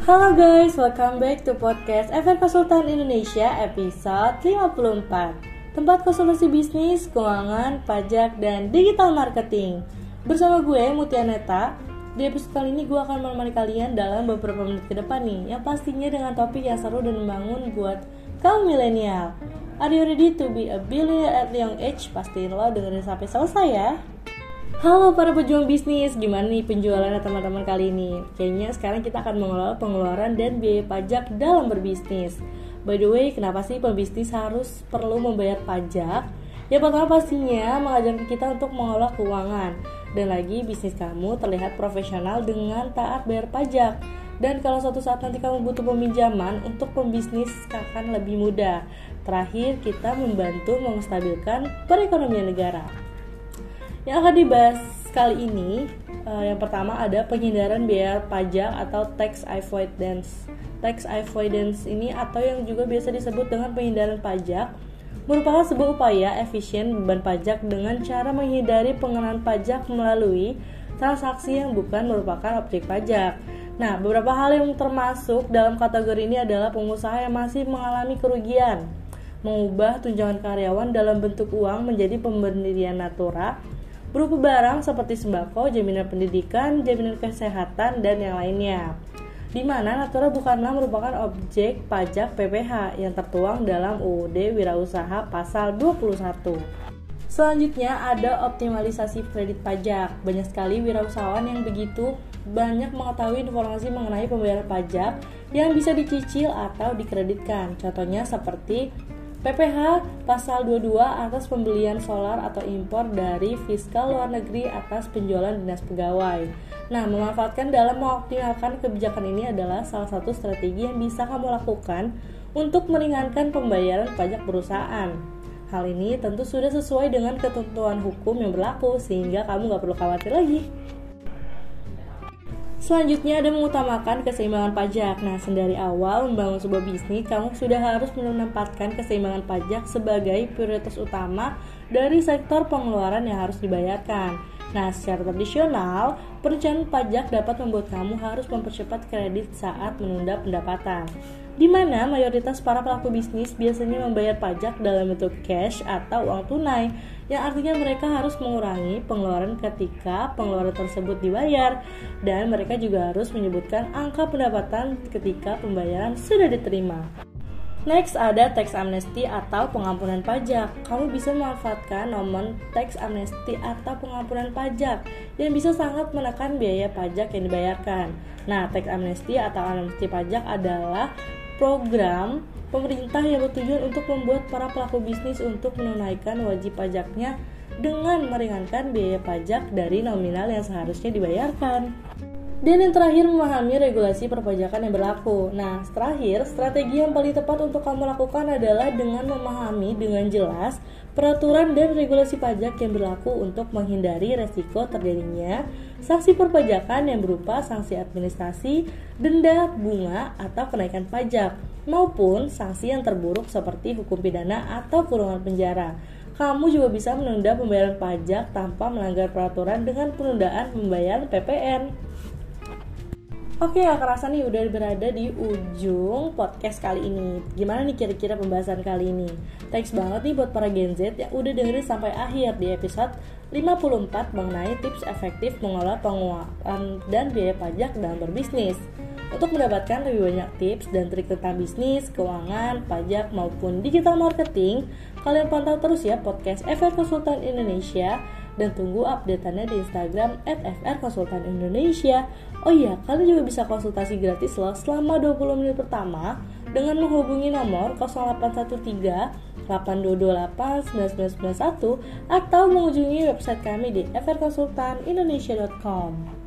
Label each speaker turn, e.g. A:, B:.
A: Halo guys, welcome back to podcast FR Konsultan Indonesia episode 54 Tempat konsultasi bisnis, keuangan, pajak, dan digital marketing. Bersama gue Mutia Neta. Di episode kali ini gue akan menemani kalian dalam beberapa menit ke depan nih. Yang pastinya dengan topik yang seru dan membangun buat kaum milenial. Are you ready to be a billionaire at young age? Pastiin lo dengerin sampai selesai ya Halo para pejuang bisnis, gimana nih penjualan teman-teman kali ini? Kayaknya sekarang kita akan mengelola pengeluaran dan biaya pajak dalam berbisnis. By the way, kenapa sih pebisnis harus perlu membayar pajak? Ya pertama pastinya mengajarkan kita untuk mengelola keuangan dan lagi bisnis kamu terlihat profesional dengan taat bayar pajak. Dan kalau suatu saat nanti kamu butuh peminjaman untuk pembisnis akan lebih mudah. Terakhir, kita membantu menstabilkan perekonomian negara. Yang akan dibahas kali ini uh, yang pertama ada penghindaran biaya pajak atau tax avoidance. Tax avoidance ini atau yang juga biasa disebut dengan penghindaran pajak merupakan sebuah upaya efisien beban pajak dengan cara menghindari pengenaan pajak melalui transaksi yang bukan merupakan objek pajak. Nah, beberapa hal yang termasuk dalam kategori ini adalah pengusaha yang masih mengalami kerugian, mengubah tunjangan karyawan dalam bentuk uang menjadi pemberian natura, berupa barang seperti sembako, jaminan pendidikan, jaminan kesehatan, dan yang lainnya. Di mana Natura bukanlah merupakan objek pajak PPH yang tertuang dalam UUD Wirausaha pasal 21. Selanjutnya ada optimalisasi kredit pajak. Banyak sekali wirausahawan yang begitu banyak mengetahui informasi mengenai pembayaran pajak yang bisa dicicil atau dikreditkan. Contohnya seperti PPH pasal 22 atas pembelian solar atau impor dari fiskal luar negeri atas penjualan dinas pegawai. Nah, memanfaatkan dalam mengoptimalkan kebijakan ini adalah salah satu strategi yang bisa kamu lakukan untuk meringankan pembayaran pajak perusahaan. Hal ini tentu sudah sesuai dengan ketentuan hukum yang berlaku sehingga kamu gak perlu khawatir lagi. Selanjutnya ada mengutamakan keseimbangan pajak. Nah, sendari awal membangun sebuah bisnis, kamu sudah harus menempatkan keseimbangan pajak sebagai prioritas utama dari sektor pengeluaran yang harus dibayarkan. Nah, secara tradisional, perencanaan pajak dapat membuat kamu harus mempercepat kredit saat menunda pendapatan di mana mayoritas para pelaku bisnis biasanya membayar pajak dalam bentuk cash atau uang tunai, yang artinya mereka harus mengurangi pengeluaran ketika pengeluaran tersebut dibayar, dan mereka juga harus menyebutkan angka pendapatan ketika pembayaran sudah diterima. Next ada tax amnesty atau pengampunan pajak. Kamu bisa memanfaatkan nomor tax amnesty atau pengampunan pajak yang bisa sangat menekan biaya pajak yang dibayarkan. Nah, tax amnesty atau amnesty pajak adalah program pemerintah yang bertujuan untuk membuat para pelaku bisnis untuk menunaikan wajib pajaknya dengan meringankan biaya pajak dari nominal yang seharusnya dibayarkan. Dan yang terakhir memahami regulasi perpajakan yang berlaku. Nah, terakhir, strategi yang paling tepat untuk kamu lakukan adalah dengan memahami dengan jelas peraturan dan regulasi pajak yang berlaku untuk menghindari resiko terjadinya sanksi perpajakan yang berupa sanksi administrasi, denda, bunga, atau kenaikan pajak, maupun sanksi yang terburuk seperti hukum pidana atau kurungan penjara. Kamu juga bisa menunda pembayaran pajak tanpa melanggar peraturan dengan penundaan pembayaran PPN. Oke, gak kerasa nih udah berada di ujung podcast kali ini. Gimana nih kira-kira pembahasan kali ini? Thanks banget nih buat para Gen Z yang udah dengerin sampai akhir di episode 54 mengenai tips efektif mengelola pengeluaran dan biaya pajak dalam berbisnis. Untuk mendapatkan lebih banyak tips dan trik tentang bisnis, keuangan, pajak maupun digital marketing, kalian pantau terus ya podcast FR Konsultan Indonesia dan tunggu update-annya di Instagram @frkonsultanindonesia. Oh iya, kalian juga bisa konsultasi gratis loh selama 20 menit pertama dengan menghubungi nomor 0813 8228 9991 atau mengunjungi website kami di frkonsultanindonesia.com.